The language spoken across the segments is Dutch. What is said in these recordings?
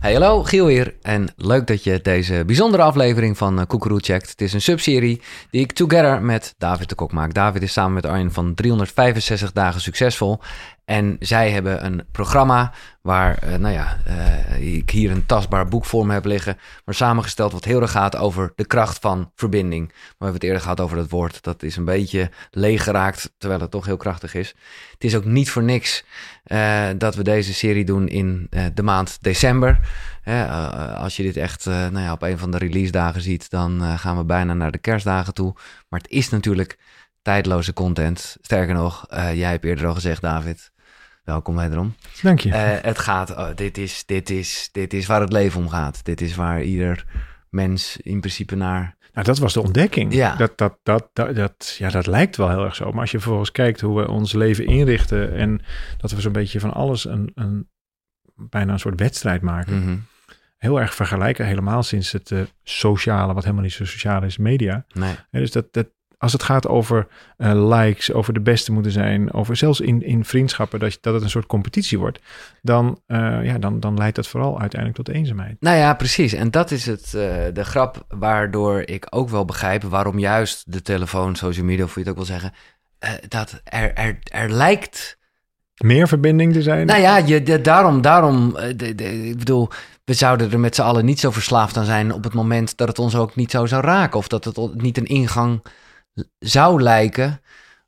Hey, hallo, Giel hier. En leuk dat je deze bijzondere aflevering van uh, Koekeroe checkt. Het is een subserie die ik together met David de Kok maak. David is samen met Arjen van 365 dagen succesvol. En zij hebben een programma waar, uh, nou ja, uh, ik hier een tastbaar boek voor me heb liggen. Maar samengesteld wat heel erg gaat over de kracht van verbinding. Maar we hebben het eerder gehad over dat woord. Dat is een beetje leeg geraakt, terwijl het toch heel krachtig is. Het is ook niet voor niks uh, dat we deze serie doen in de maand december. als je dit echt nou ja, op een van de release dagen ziet, dan gaan we bijna naar de kerstdagen toe. Maar het is natuurlijk tijdloze content. Sterker nog, jij hebt eerder al gezegd, David Welkom wederom. Dank je. Uh, het gaat, oh, dit, is, dit, is, dit is waar het leven om gaat. Dit is waar ieder mens in principe naar. Nou, dat was de ontdekking. Ja. Dat, dat, dat, dat, dat, ja, dat lijkt wel heel erg zo. Maar als je vervolgens kijkt hoe we ons leven inrichten en dat we zo'n beetje van alles een, een bijna een soort wedstrijd maken. Mm -hmm. Heel erg vergelijken, helemaal sinds het uh, sociale, wat helemaal niet zo sociaal is, media. Nee. Dus dat, dat, als het gaat over uh, likes, over de beste moeten zijn, over zelfs in, in vriendschappen, dat, dat het een soort competitie wordt, dan, uh, ja, dan, dan leidt dat vooral uiteindelijk tot eenzaamheid. Nou ja, precies. En dat is het, uh, de grap waardoor ik ook wel begrijp waarom juist de telefoon, social media, of je het ook wil zeggen, dat er, er, er lijkt. Meer verbinding te zijn? Nou ja, je, de, daarom, daarom, de, de, ik bedoel, we zouden er met z'n allen niet zo verslaafd aan zijn op het moment dat het ons ook niet zo zou raken. Of dat het niet een ingang zou lijken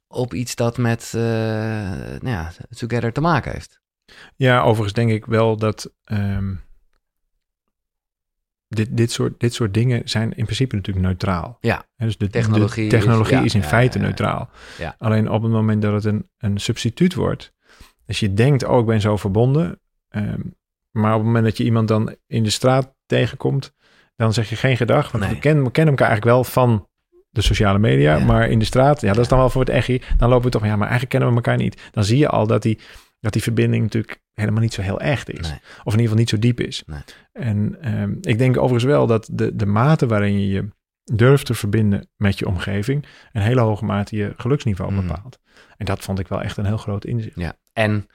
op iets dat met uh, nou ja, Together te maken heeft. Ja, overigens denk ik wel dat um, dit, dit, soort, dit soort dingen zijn in principe natuurlijk neutraal. Ja, dus de technologie, de technologie is, is, in ja, feite ja, neutraal. Alleen op het moment dat het een, een substituut wordt, als je denkt, oh ik ben zo verbonden, um, maar op het moment dat je iemand dan in de straat tegenkomt, dan zeg je geen gedag, want nee. we, kennen, we kennen elkaar eigenlijk wel van de sociale media, maar in de straat, ja, dat is dan wel voor het echi. Dan lopen we toch, ja, maar eigenlijk kennen we elkaar niet. Dan zie je al dat die, dat die verbinding natuurlijk helemaal niet zo heel echt is. Nee. Of in ieder geval niet zo diep is. Nee. En um, ik denk overigens wel dat de, de mate waarin je je durft te verbinden met je omgeving, een hele hoge mate je geluksniveau mm. bepaalt. En dat vond ik wel echt een heel groot inzicht. Ja, en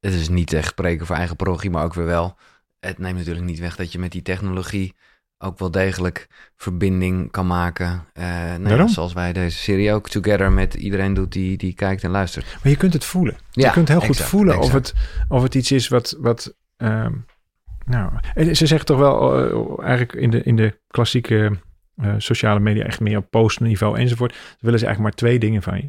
het is niet echt spreken voor eigen parochie, maar ook weer wel. Het neemt natuurlijk niet weg dat je met die technologie ook wel degelijk verbinding kan maken. Uh, nou zoals wij deze serie ook together met iedereen doet die, die kijkt en luistert. Maar je kunt het voelen. Ja, je kunt heel goed voelen of het, of het iets is wat. wat um, nou, ze zegt toch wel uh, eigenlijk in de, in de klassieke uh, sociale media echt meer op postniveau enzovoort. Dan willen ze eigenlijk maar twee dingen van je.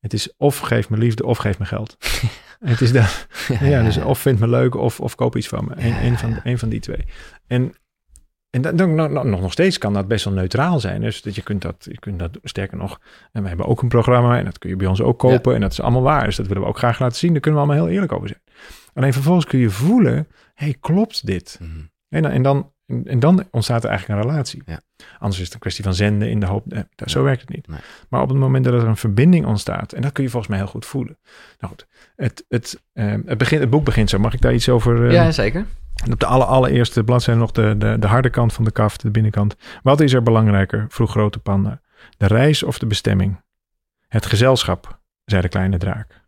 Het is of geef me liefde of geef me geld. het is dat. Ja, ja, dus of vind me leuk of, of koop iets van me. Eén een van, een van die twee. En en dan, dan, nog, nog steeds kan dat best wel neutraal zijn. Dus dat je kunt dat, je kunt dat sterker nog. En we hebben ook een programma en dat kun je bij ons ook kopen. En dat is allemaal waar. Dus dat willen we ook graag laten zien. Daar kunnen we allemaal heel eerlijk over zijn. Alleen vervolgens kun je voelen: hey, klopt dit? Mm -hmm. en, en, dan, en dan ontstaat er eigenlijk een relatie. Ja. Anders is het een kwestie van zenden in de hoop. Eh, zo werkt het niet. Nee. Maar op het moment dat er een verbinding ontstaat, en dat kun je volgens mij heel goed voelen. Nou goed, het, het, uh, het, begin, het boek begint zo. Mag ik daar iets over? Uh, ja, zeker. En op de aller, allereerste bladzijde nog de, de, de harde kant van de kaft, de binnenkant. Wat is er belangrijker, vroeg Grote Panda. De reis of de bestemming? Het gezelschap, zei de kleine draak.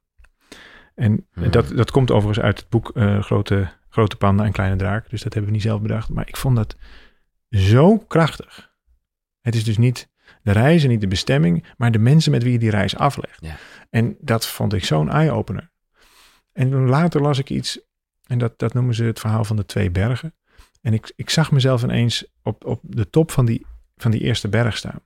En hmm. dat, dat komt overigens uit het boek uh, Grote, Grote Panda en Kleine Draak. Dus dat hebben we niet zelf bedacht. Maar ik vond dat zo krachtig. Het is dus niet de reis en niet de bestemming, maar de mensen met wie je die reis aflegt. Ja. En dat vond ik zo'n eye-opener. En later las ik iets en dat, dat noemen ze het verhaal van de twee bergen. En ik, ik zag mezelf ineens op, op de top van die, van die eerste berg staan.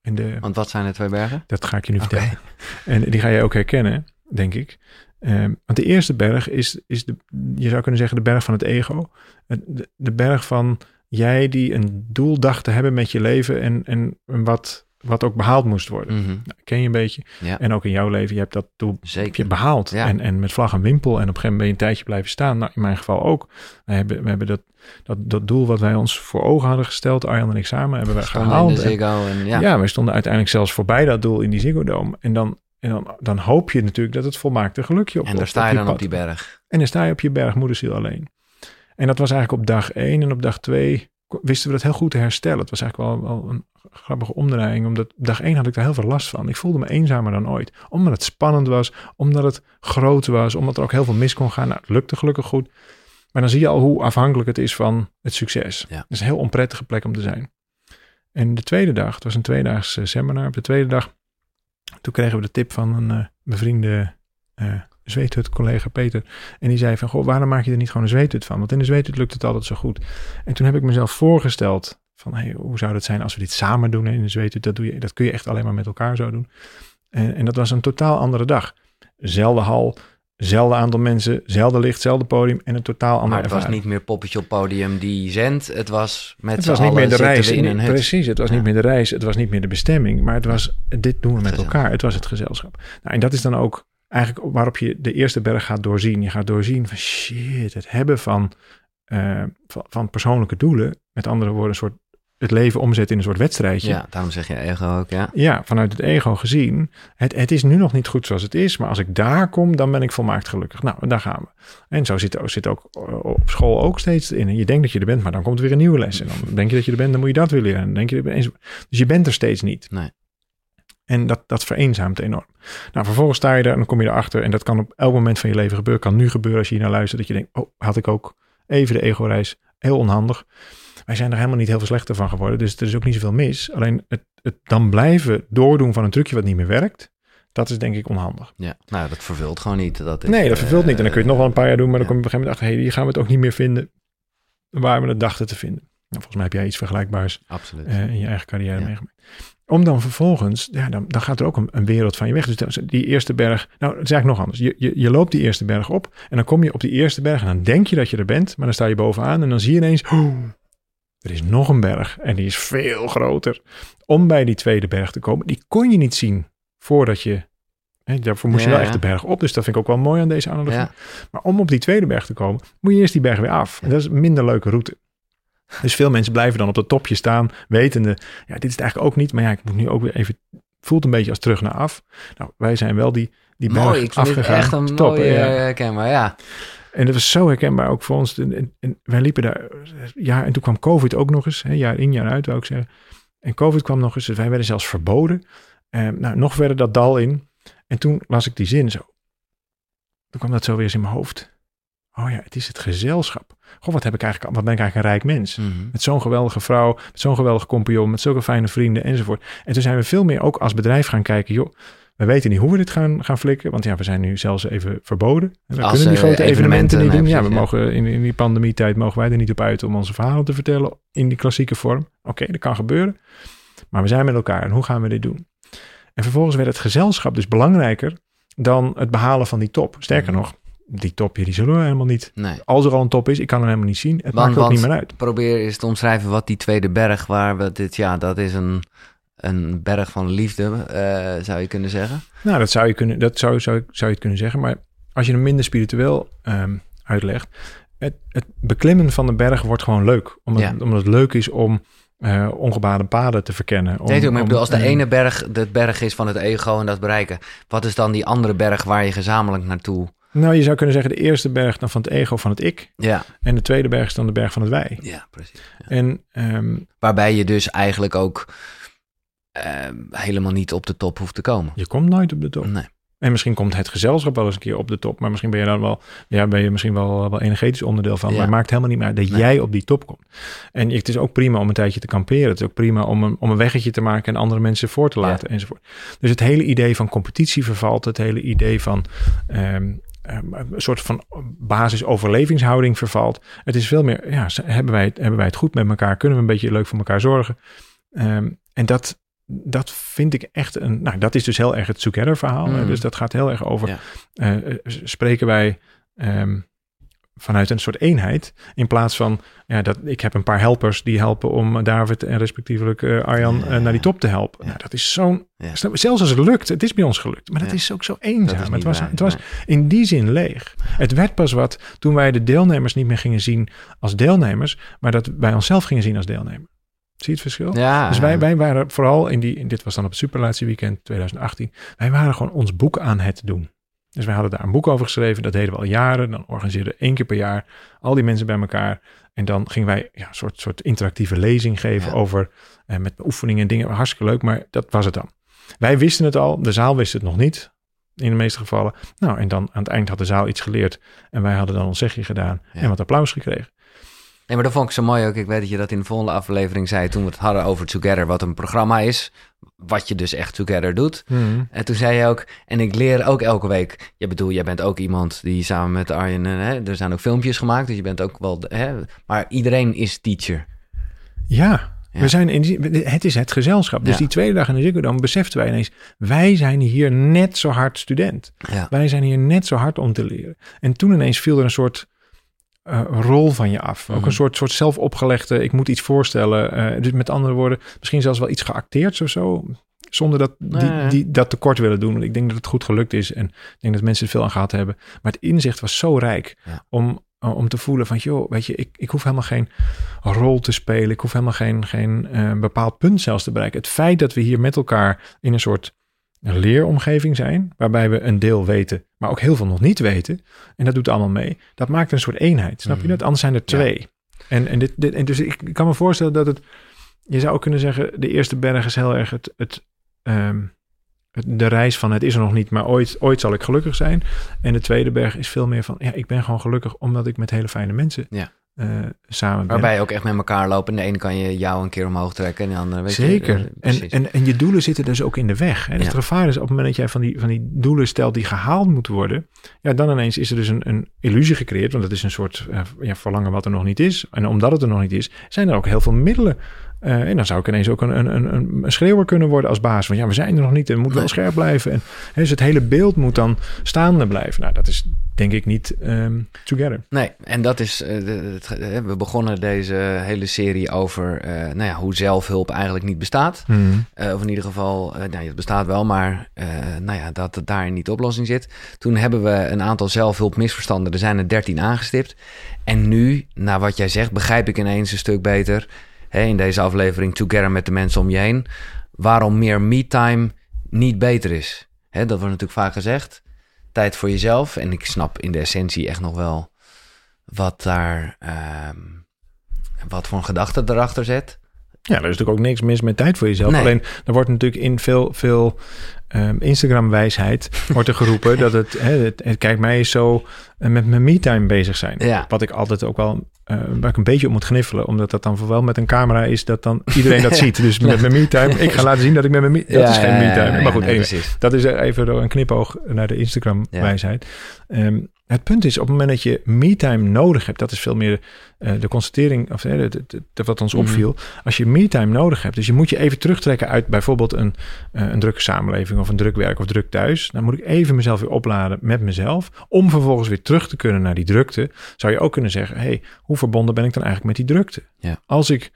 En de, Want wat zijn de twee bergen? Dat ga ik je nu vertellen. En die ga je ook herkennen, denk ik. Um, want de eerste berg is, is de, je zou kunnen zeggen, de berg van het ego. De, de berg van jij die een doel dacht te hebben met je leven en, en wat wat ook behaald moest worden. Mm nou, ken je een beetje. Ja. En ook in jouw leven, je hebt dat doel Zeker. Je behaald. Ja. En, en met vlag en wimpel. En op een gegeven moment ben je een tijdje blijven staan. Nou, in mijn geval ook. We hebben, we hebben dat, dat, dat doel wat wij ons voor ogen hadden gesteld, Arjan en ik samen, hebben we gehaald. En, en, ja. ja, we stonden uiteindelijk zelfs voorbij dat doel in die Ziggo Dome. En dan, en dan, dan hoop je natuurlijk dat het volmaakte gelukje op En daar sta je dan op die berg. En dan sta je op je berg moederziel alleen. En dat was eigenlijk op dag één. En op dag twee wisten we dat heel goed te herstellen. Het was eigenlijk wel, wel een grappige omdraaiing, omdat dag één had ik daar heel veel last van. Ik voelde me eenzamer dan ooit, omdat het spannend was, omdat het groot was, omdat er ook heel veel mis kon gaan. Nou, het lukte gelukkig goed. Maar dan zie je al hoe afhankelijk het is van het succes. Het is een heel onprettige plek om te zijn. En de tweede dag, het was een tweedaags eh, seminar. Op de tweede dag, toen kregen we de tip van een uh, bevriende uh, zweethut collega Peter. En die zei van, goh, waarom maak je er niet gewoon een zweethut van? Want in de zweethut lukt het altijd zo goed. En toen heb ik mezelf voorgesteld van, hey, hoe zou het zijn als we dit samen doen in de zweethut? Dat, doe je, dat kun je echt alleen maar met elkaar zo doen. En, en dat was een totaal andere dag. Zelfde hal, zelfde aantal mensen, zelfde licht, zelfde podium en een totaal ander. Maar het was niet meer poppetje op podium die zendt. Het was met Het was niet meer de reis. In precies, het was niet meer de reis. Het was niet meer de bestemming. Maar het was, dit doen we met elkaar. Het was het gezelschap. Nou, en dat is dan ook eigenlijk waarop je de eerste berg gaat doorzien. Je gaat doorzien van shit, het hebben van, uh, van, van, persoonlijke doelen. Met andere woorden, een soort het leven omzetten in een soort wedstrijdje. Ja, daarom zeg je ego ook, ja. Ja, vanuit het ego gezien. Het, het is nu nog niet goed zoals het is, maar als ik daar kom, dan ben ik volmaakt gelukkig. Nou, daar gaan we. En zo zit, zit ook eh, op school ook steeds in. En je denkt dat je er bent, maar dan komt er weer een nieuwe les. En dan denk je dat je er bent, dan moet je dat weer leren. En dan denk je er Dus je bent er steeds niet. Nee. En dat, dat vereenzaamt enorm. Nou, vervolgens sta je er en dan kom je erachter. En dat kan op elk moment van je leven gebeuren. Kan nu gebeuren als je hier naar luistert. Dat je denkt, oh, had ik ook even de ego-reis. Heel onhandig. Wij zijn er helemaal niet heel veel slechter van geworden. Dus er is ook niet zoveel mis. Alleen het, het dan blijven doordoen van een trucje wat niet meer werkt. Dat is denk ik onhandig. Ja, nou dat vervult gewoon niet. Dat is, nee, dat vervult niet. En dan kun je het nog wel een paar jaar doen. Maar dan kom je op een gegeven moment achter. Hé, hey, hier gaan we het ook niet meer vinden. Waar we het dachten te vinden. Nou, volgens mij heb jij iets vergelijkbaars Absoluut. Uh, in je eigen carrière meegemaakt. Om dan vervolgens, ja, dan, dan gaat er ook een, een, wereld van je weg. Dus die eerste berg, nou, het is eigenlijk nog anders. Je, je, je, loopt die eerste berg op en dan kom je op die eerste berg en dan denk je dat je er bent, maar dan sta je bovenaan en dan zie je ineens, oh, er is nog een berg en die is veel groter. Om bij die tweede berg te komen, die kon je niet zien voordat je, hè, daarvoor moest je wel echt de berg op. Dus dat vind ik ook wel mooi aan deze analogie. Maar om op die tweede berg te komen, moet je eerst die berg weer af. En dat is een minder leuke route. Dus veel mensen blijven dan op het topje staan, wetende, ja, dit is het eigenlijk ook niet, maar ja, ik moet nu ook weer even, voelt een beetje als terug naar af. Nou, wij zijn wel die, die berg Mooi, ik vind afgegaan. echt een top, mooie ja. herkenbaar, ja. En dat was zo herkenbaar ook voor ons. En, en, wij liepen daar, ja, en toen kwam COVID ook nog eens, hè, jaar in, jaar uit, wou ik zeggen. En COVID kwam nog eens, dus wij werden zelfs verboden. Eh, nou, nog verder dat dal in. En toen las ik die zin zo. Toen kwam dat zo weer eens in mijn hoofd. Oh ja, het is het gezelschap. Goh, wat, heb ik eigenlijk, wat ben ik eigenlijk een rijk mens. Mhm. Met zo'n geweldige vrouw, met zo'n geweldige compagnon, met zulke fijne vrienden enzovoort. En toen zijn we veel meer ook als bedrijf gaan kijken, joh, we weten niet hoe we dit gaan, gaan flikken, want ja, we zijn nu zelfs even verboden. We kunnen die eh, grote evenementen, niet doen. Ja, we mogen in, in die pandemietijd mogen wij er niet op uit om onze verhalen te vertellen in die klassieke vorm. Oké, dat kan gebeuren. Maar we zijn met elkaar en hoe gaan we dit doen? En vervolgens werd het gezelschap dus belangrijker dan het behalen van die top. Sterker mhm. nog, die topje die zullen we helemaal niet. Nee. Als er al een top is, ik kan hem helemaal niet zien. Het maakt ook niet meer uit. Probeer eens te omschrijven wat die tweede berg waar we dit, ja, dat is een, een berg van liefde, uh, zou je kunnen zeggen. Nou, dat zou je kunnen, dat zou, zou, zou je het kunnen zeggen. Maar als je hem minder spiritueel um, uitlegt, het, het beklimmen van de berg wordt gewoon leuk. Omdat, ja. omdat het leuk is om uh, paden te verkennen. Om, nee, maar ik bedoel, als de ene berg de berg is van het ego en dat bereiken, wat is dan die andere berg waar je gezamenlijk naartoe nou, je zou kunnen zeggen de eerste berg dan van het ego van het ik. Ja. En de tweede berg is dan de berg van het wij. Ja, precies. En, um, Waarbij je dus eigenlijk ook uh, helemaal niet op de top hoeft te komen. Je komt nooit op de top. Nee. En misschien komt het gezelschap wel eens een keer op de top. Maar misschien ben je dan wel, ja, ben je misschien wel, wel energetisch onderdeel van. Maar het maakt helemaal niet meer dat jij op die top komt. En het is ook prima om een tijdje te kamperen. Het is ook prima om een, om een weggetje te maken en andere mensen voor te laten enzovoort. Dus het hele idee van competitie vervalt. Het hele idee van um, Ehm, een soort van basis-overlevingshouding vervalt. Het is veel meer, ja, hebben wij, hebben wij het goed met elkaar? Kunnen we een beetje leuk voor elkaar zorgen? Um, en dat, dat vind ik echt een, nou, dat is dus heel erg het Together verhaal. Mm. Dus dat gaat heel erg over, ja. uh, spreken wij um, vanuit een soort eenheid. In plaats van, ja, dat, ik heb een paar helpers die helpen om David en respectievelijk uh, Arjan uh, naar die top te helpen. Ja. Nou, dat is zo'n, zelfs als het lukt, het is bij ons gelukt, maar dat is ook zo eenzaam. Het was, het was in die zin leeg. Het werd pas wat toen wij de deelnemers niet meer gingen zien als deelnemers, maar dat wij onszelf gingen zien als deelnemer. Zie je het verschil? Ja. Dus wij, wij waren vooral in die, in, dit was dan op het Superlatie Weekend 2018, wij waren gewoon ons boek aan het doen. Dus wij hadden daar een boek over geschreven. Dat deden we al jaren. Dan organiseerden we één keer per jaar al die mensen bij elkaar. En dan gingen wij ja, een soort, soort interactieve lezing geven over eh, met oefeningen en dingen. Hartstikke leuk, maar dat was het dan. Wij wisten het al, de zaal wist het nog niet. in de meeste gevallen. Nou, en dan aan het eind had de zaal iets geleerd. En wij hadden dan ons zegje gedaan en wat applaus gekregen. Nee, maar dat vond ik zo mooi ook. Ik weet dat je dat in de volgende aflevering zei toen we het hadden over Together, wat een programma is. Wat je dus echt Together doet. Mhm. En toen zei je ook, en ik leer ook elke week. Je bedoel, jij bent ook iemand die samen met Arjen, hè, er zijn ook filmpjes gemaakt, dus je bent ook wel, hè, maar iedereen is teacher. Ja, We zijn in het is het gezelschap. Dus die tweede dag in de Ziggo dan beseften wij ineens... wij zijn hier net zo hard student. Wij zijn hier net zo hard om te leren. En toen ineens viel er een soort uh, rol van je af. Ook een mhm. soort, soort zelfopgelegde, ik moet iets voorstellen. Uh, dus met andere woorden, misschien zelfs wel iets geacteerd of zo. Zonder dat, die, die, dat tekort willen doen. Ik denk dat het goed gelukt is en ik denk dat mensen er veel aan gehad hebben. Maar het inzicht was zo rijk om, uh, om te voelen van, joh, weet je, ik, ik hoef helemaal geen rol te spelen. Ik hoef helemaal geen, geen bepaald punt zelfs te bereiken. Het feit dat we hier met elkaar in een soort een leeromgeving zijn, waarbij we een deel weten, maar ook heel veel nog niet weten. En dat doet allemaal mee. Dat maakt een soort eenheid, snap je mhm. dat? Anders zijn er twee. En, en, dit, dit, en dus ik, kan me voorstellen dat het, je zou ook kunnen zeggen, de eerste berg is heel erg het, het, ehm, het, de reis van het is er nog niet, maar ooit, ooit zal ik gelukkig zijn. En de tweede berg is veel meer van, ja, ik ben gewoon gelukkig omdat ik met hele fijne mensen ja uh, samen Waarbij je ook echt met elkaar lopen. En de ene kan je jou een keer omhoog trekken en de andere... Weet Zeker. Je, uh, en, en, en je doelen zitten dus ook in de weg. En het gevaar is op het moment dat jij van die, van die doelen stelt die gehaald moeten worden... ja, dan ineens is er dus een, een illusie gecreëerd. Want dat is een soort uh, ja, verlangen wat er nog niet is. En omdat het er nog niet is, zijn er ook heel veel middelen uh, en dan zou ik ineens ook een, een, een, een, schreeuwer kunnen worden als baas. Van ja, we zijn er nog niet en we moeten wel scherp blijven. En dus het hele beeld moet dan staande blijven. Nou, dat is denk ik niet um, together. Nee, en dat is... Uh, we begonnen deze hele serie over uh, nou ja, hoe zelfhulp eigenlijk niet bestaat. Mm. of in ieder geval, nou, het bestaat wel, maar nou ja, dat het daar niet de oplossing zit. Toen hebben we een aantal zelfhulpmisverstanden. Er zijn er dertien aangestipt. En nu, naar wat jij zegt, begrijp ik ineens een stuk beter hè, in deze aflevering Together met de mensen om je heen, waarom meer me-time niet beter is. Hè, dat wordt natuurlijk vaak gezegd. Tijd voor jezelf. En ik snap in de essentie echt nog wel wat daar, uh, wat voor een gedachte erachter zet. Ja, er is natuurlijk ook niks mis met tijd voor jezelf. Alleen, er wordt natuurlijk in veel, veel um, Instagram-wijsheid wordt er geroepen dat het, hè, het, het, kijk mij zo uh, met mijn me-time bezig zijn. Ja. Wat ik altijd ook wel uh, waar ik een beetje op moet gniffelen. Omdat dat dan vooral met een camera is dat dan iedereen dat ziet. Dus met mijn me-time, ik ga laten zien dat ik met mijn me Dat is geen me-time. maar goed, nee, dat is even door een knipoog naar de Instagram-wijsheid. Um, het punt is, op het moment dat je me-time nodig hebt, dat is veel meer uh, de constatering, of uh, de, wat ons mhm. opviel. Als je me-time nodig hebt, dus je moet je even terugtrekken uit bijvoorbeeld een, uh, een drukke samenleving of een druk werk of druk thuis. Dan moet ik even mezelf weer opladen met mezelf. Om vervolgens weer terug te kunnen naar die drukte, zou je ook kunnen zeggen: hey, hoe verbonden ben ik dan eigenlijk met die drukte? Ja. Als, ik,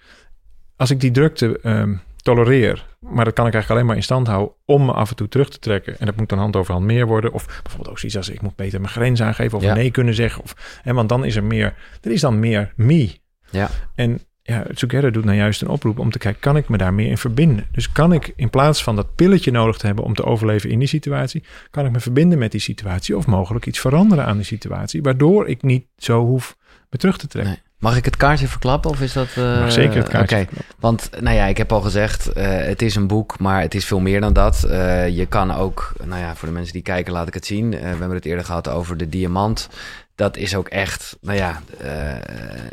als ik die drukte. Um, tolereer. Maar dat kan ik eigenlijk alleen maar in stand houden om me af en toe terug te trekken. En dat moet dan hand over hand meer worden. Of bijvoorbeeld ook zoiets als ik moet beter mijn grens aangeven of nee kunnen zeggen. Of, hè, want dan is er meer, er is dan meer me. Ja. En ja, Together doet nou juist een oproep om te kijken, kan ik me daar meer in verbinden? Dus kan ik in plaats van dat pilletje nodig te hebben om te overleven in die situatie, kan ik me verbinden met die situatie of mogelijk iets veranderen aan die situatie, waardoor ik niet zo hoef me terug te trekken. Mag ik het kaartje verklappen of is dat... Uh, zeker het kaartje okay. Want nou ja, ik heb al gezegd, uh, het is een boek, maar het is veel meer dan dat. Uh, je kan ook, nou ja, voor de mensen die kijken laat ik het zien. we hebben het eerder gehad over de diamant. Dat is ook echt, nou ja,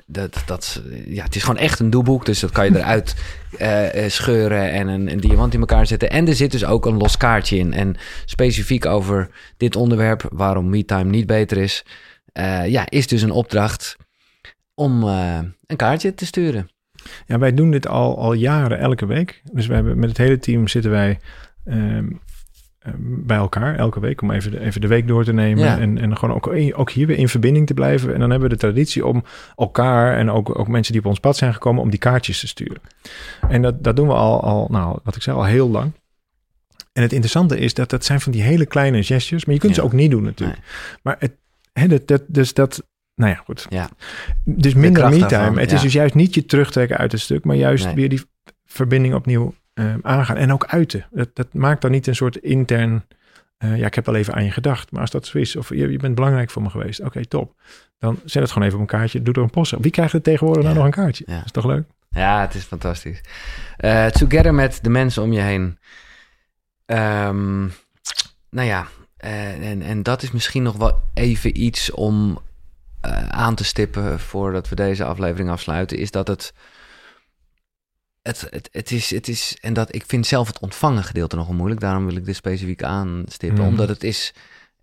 dat, dat, ja, het is gewoon echt een doelboek. Dus dat kan je eruit scheuren en een, een diamant in elkaar zetten. En er zit dus ook een los kaartje in. En specifiek over dit onderwerp, waarom MeTime niet beter is... ja, is dus een opdracht om een kaartje te sturen. Ja, wij doen dit al, al jaren, elke week. Dus we hebben, met het hele team zitten wij um, bij elkaar elke week om even de, even de week door te nemen. Ja. En, en gewoon ook, ook hier weer in verbinding te blijven. En dan hebben we de traditie om elkaar en ook, ook mensen die op ons pad zijn gekomen, om die kaartjes te sturen. En dat, dat doen we al, al, nou, wat ik zei, al heel lang. En het interessante is dat dat zijn van die hele kleine gestures, maar je kunt ze ook niet doen natuurlijk. Maar het, hè, dat, dat, dus dat, nou ja, goed. Ja. Dus minder me-time. Het is dus juist niet je terugtrekken uit het stuk, maar juist weer die verbinding opnieuw uh, aangaan. En ook uiten. Dat, dat maakt dan niet een soort intern. Uh, ja, ik heb wel even aan je gedacht. Maar als dat zo is, of je, je bent belangrijk voor me geweest. Oké, top. Dan zet het gewoon even op een kaartje. Doe er een post Wie krijgt er tegenwoordig nou nog een kaartje? Ja. is toch leuk? Ja, het is fantastisch. Uh, together met de mensen om je heen. Um, nou ja, En, en, en dat is misschien nog wel even iets om uh, aan te stippen voordat we deze aflevering afsluiten, is dat het. Het, het, het, is, het is, en dat ik vind zelf het ontvangen gedeelte nogal moeilijk. Daarom wil ik dit specifiek aanstippen. Mm. Omdat het is,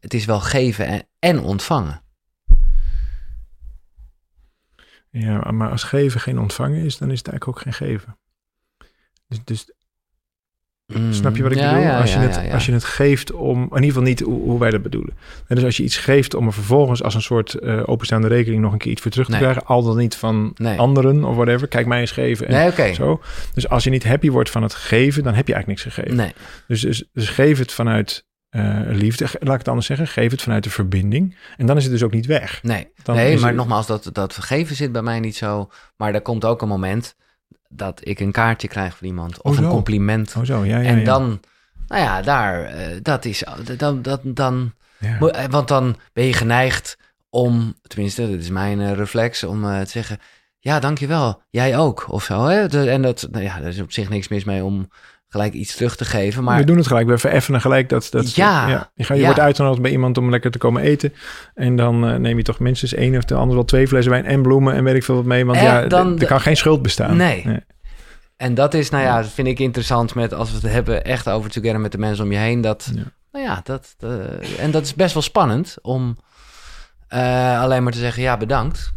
het is wel geven en, en ontvangen. Ja, maar als geven geen ontvangen is, dan is het eigenlijk ook geen geven. Dus, dus Mm. Snap je wat ik bedoel? als, je het, als je het geeft om, in ieder geval niet hoe, hoe, wij dat bedoelen. En dus als je iets geeft om er vervolgens als een soort uh, openstaande rekening nog een keer iets voor terug te krijgen, al dan niet van anderen of whatever, kijk mij eens geven. En nee, zo. Dus als je niet happy wordt van het geven, dan heb je eigenlijk niks gegeven. Dus, dus, dus geef het vanuit uh, liefde, laat ik het anders zeggen, geef het vanuit de verbinding. En dan is het dus ook niet weg. Nee, nee maar nogmaals, dat, dat geven zit bij mij niet zo. Maar er komt ook een moment dat ik een kaartje krijg van iemand of een compliment. Zo, ja, ja, en dan, nou ja, daar, uh, dat is, dan, dat, dan, eh, want dan ben je geneigd om, tenminste, dat is mijn uh, reflex, om te zeggen, ja, dankjewel, jij ook, of zo. Hè? En dat, nou ja, er is op zich niks mis mee om gelijk iets terug te geven. Maar... We doen het gelijk, we vereffenen gelijk dat... dat ja, ja. Je, gaat, je wordt uitgenodigd bij iemand om lekker te komen eten. En dan uh, neem je toch minstens één of de ander wel twee flessen wijn en bloemen en weet ik veel wat mee. Want ja, dan, er kan geen schuld bestaan. Nee. nee. En dat is, nou ja, dat vind ik interessant met als we het hebben echt over together met de mensen om je heen. Dat, nou ja, dat, uh, en dat is best wel spannend om uh, alleen maar te zeggen, ja, bedankt.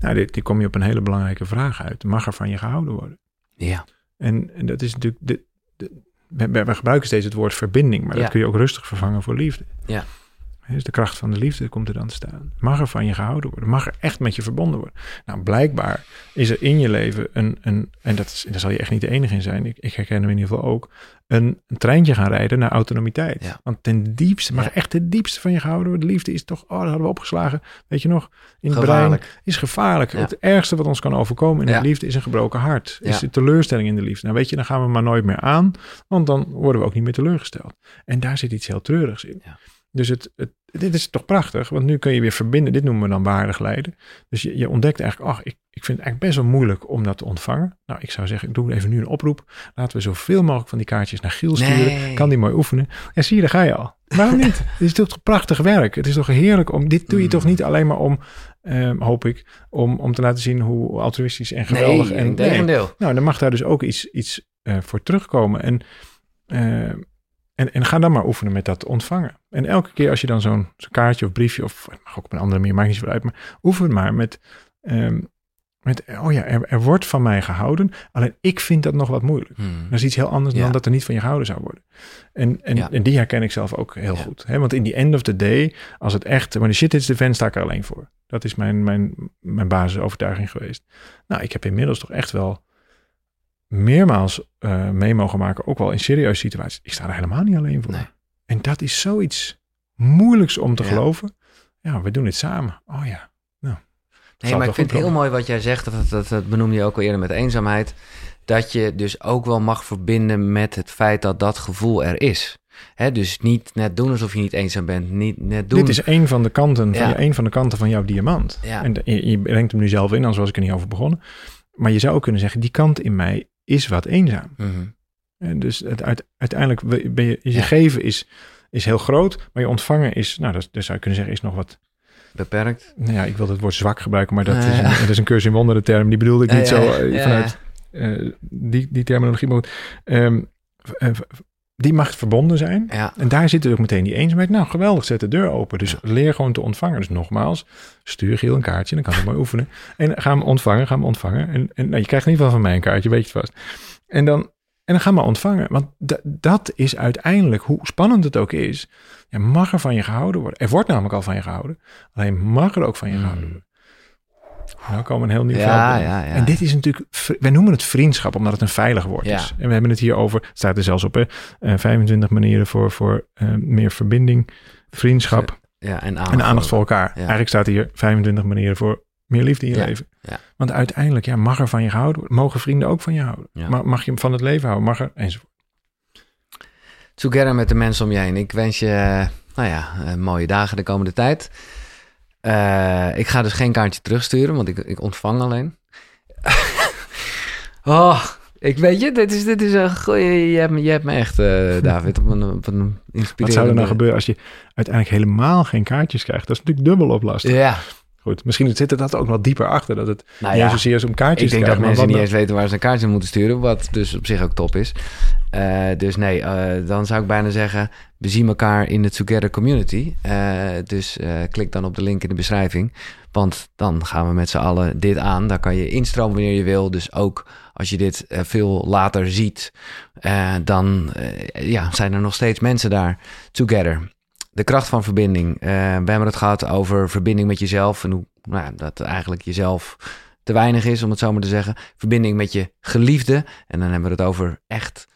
Nou, dit, die kom je op een hele belangrijke vraag uit. Mag er van je gehouden worden? Ja. En, en dat is natuurlijk, de, we, we, gebruiken steeds het woord verbinding, maar dat kun je ook rustig vervangen voor liefde. Ja. Dus de kracht van de liefde komt er dan te staan. Mag er van je gehouden worden? Mag er echt met je verbonden worden? Nou, blijkbaar is er in je leven een, een en dat, is, daar zal je echt niet de enige in zijn. Ik, ik herken hem in ieder geval ook. Een, een treintje gaan rijden naar autonomiteit. Want ten diepste, mag echt het diepste van je gehouden worden. De liefde is toch, oh, dat hadden we opgeslagen. Weet je nog, in het brein is gevaarlijk. Het ergste wat ons kan overkomen in de liefde is een gebroken hart. Is de teleurstelling in de liefde. Nou, weet je, dan gaan we maar nooit meer aan, want dan worden we ook niet meer teleurgesteld. En daar zit iets heel treurigs in. Dus het, het, dit is toch prachtig, want nu kun je weer verbinden. Dit noemen we dan waardig lijden. Dus je, je ontdekt eigenlijk, ach, ik, ik vind het eigenlijk best wel moeilijk om dat te ontvangen. Nou, ik zou zeggen, ik doe even nu een oproep. Laten we zoveel mogelijk van die kaartjes naar Giel sturen. Kan die mooi oefenen. En zie je, daar ga je al. Waarom niet? Het is toch prachtig werk. Het is toch heerlijk om, dit doe je toch mm. niet alleen maar om, um, hoop ik, om, om te laten zien hoe altruïstisch en geweldig. Nee, en nee. Nou, dan mag daar dus ook iets, iets uh, voor terugkomen. En uh, en, en ga dan maar oefenen met dat ontvangen. En elke keer als je dan zo'n kaartje of briefje, of het mag ook op een andere manier, maakt niet zo uit, maar oefen maar met, um, met oh ja, er, er, wordt van mij gehouden, alleen ik vind dat nog wat moeilijk. Hmm. Dat is iets heel anders dan dat er niet van je gehouden zou worden. En, en, en die herken ik zelf ook heel goed. Hè? Want in die end of the day, als het echt, wanneer shit is de vent, sta ik er alleen voor. Dat is mijn, mijn, mijn basisovertuiging geweest. Nou, ik heb inmiddels toch echt wel meermaals uh, mee mogen maken, ook wel in serieuze situaties. Ik sta er helemaal niet alleen voor. Nee. En dat is zoiets moeilijks om te geloven. Ja, we doen het samen. Oh ja, nou. Nee, maar ik vind het heel mooi wat jij zegt. Dat, dat, dat benoemde je ook al eerder met eenzaamheid. Dat je dus ook wel mag verbinden met het feit dat dat gevoel er is. He, dus niet net doen alsof je niet eenzaam bent. Niet net doen. Dit is een van de kanten van, een van, de kanten van jouw diamant. Ja. En je, je, brengt hem nu zelf in, anders was ik er niet over begonnen. Maar je zou ook kunnen zeggen, die kant in mij is wat eenzaam. Mm En dus het, uiteindelijk ben je, je geven is, is heel groot, maar je ontvangen is, nou, dat, zou je kunnen zeggen, is nog wat beperkt. Nou ja, ik wil het woord zwak gebruiken, maar dat, is, een, dat is een cursus in wonderen term. Die bedoelde ik niet zo eh, vanuit uh, die, die terminologie. Maar um, die mag verbonden zijn. Ja. En daar zit ook meteen die eenzaamheid. Nou, geweldig, zet de deur open. Dus leer gewoon te ontvangen. Dus nogmaals, stuur Giel een kaartje, dan kan ik mooi oefenen. En ga hem ontvangen, ga hem ontvangen. En, en nou, je krijgt in ieder geval van mij een kaartje, weet je vast. En dan, en dan ga maar ontvangen. Want dat is uiteindelijk, hoe spannend het ook is, ja, mag er van je gehouden worden. Er wordt namelijk al van je gehouden. Alleen mag er ook van je gehouden hmm. worden. Nou komen een heel nieuw ja. Ja, ja. En dit is natuurlijk, wij noemen het vriendschap omdat het een veilig woord is. En we hebben het hier over, staat er zelfs op, hè, 25 eh, manieren voor, voor uh, meer verbinding, vriendschap ja, en, aandacht, en aandacht voor elkaar. Eigenlijk staat hier 25 manieren voor meer liefde in je leven. Want uiteindelijk, ja, mag er van je gehouden worden. Mogen vrienden ook van je houden. Mag, mag je van het leven houden, mag er, enzovoort. Together met de mensen om je heen. Ik wens je, eh, nou ja, mooie dagen de komende tijd. Uh, ik ga dus geen kaartje terugsturen, want ik, ik ontvang alleen. oh, Ik weet je, dit is, dit is een goeie, je, hebt, je hebt me echt, uh, David, op een, op een inspirerende... Wat zou er nou gebeuren als je uiteindelijk helemaal geen kaartjes krijgt? Dat is natuurlijk dubbel op lastig. Ja, Goed, misschien zit er dat ook wel dieper achter. Dat het nou ja, niet zozeer is om kaartjes te krijgen. Ik denk dat mensen niet eens weten waar ze een kaartje moeten sturen. Wat dus op zich ook top is. Uh, dus nee, uh, dan zou ik bijna zeggen... we zien elkaar in het Together Community. Uh, dus klik dan op de link in de beschrijving. Want dan gaan we met z'n allen dit aan. Daar kan je instromen wanneer je wil. Dus ook als je dit veel later ziet... dan ja, zijn er nog steeds mensen daar together de kracht van verbinding. Uh, we hebben het gehad over verbinding met jezelf en hoe nou, dat eigenlijk jezelf te weinig is, om het zo maar te zeggen. Verbinding met je geliefde. En dan hebben we het over echt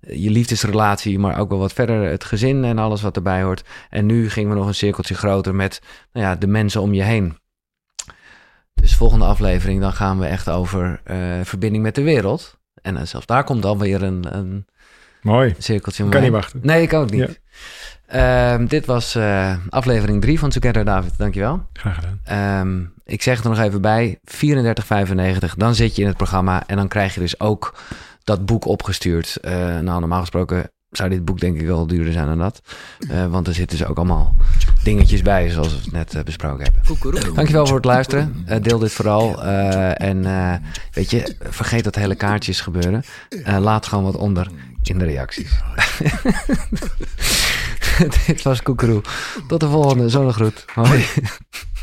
eh, je liefdesrelatie, maar ook wel wat verder het gezin en alles wat erbij hoort. En nu gingen we nog een cirkeltje groter met nou ja, de mensen om je heen. Dus volgende aflevering, dan gaan we echt over uh, verbinding met de wereld. En uh, zelfs daar komt dan weer een, een Mooi. cirkeltje. Kan niet wachten. Nee, ik ook niet. Ehm, dit was uh, aflevering 3 van Together, David. Dankjewel. Graag gedaan. Um, ik zeg er nog even bij, 34,95. Dan zit je in het programma en dan krijg je dus ook dat boek opgestuurd. Uh, nou, normaal gesproken zou dit boek denk ik wel duurder zijn dan dat. Uh, want er zitten dus ook allemaal dingetjes bij, zoals we het net besproken hebben. Dankjewel voor het luisteren. Deel dit vooral. en weet je, vergeet dat hele kaartjes gebeuren. laat gewoon wat onder in de reacties. Dit was Koekeroe. Tot de volgende. Zonnegroet. Hoi.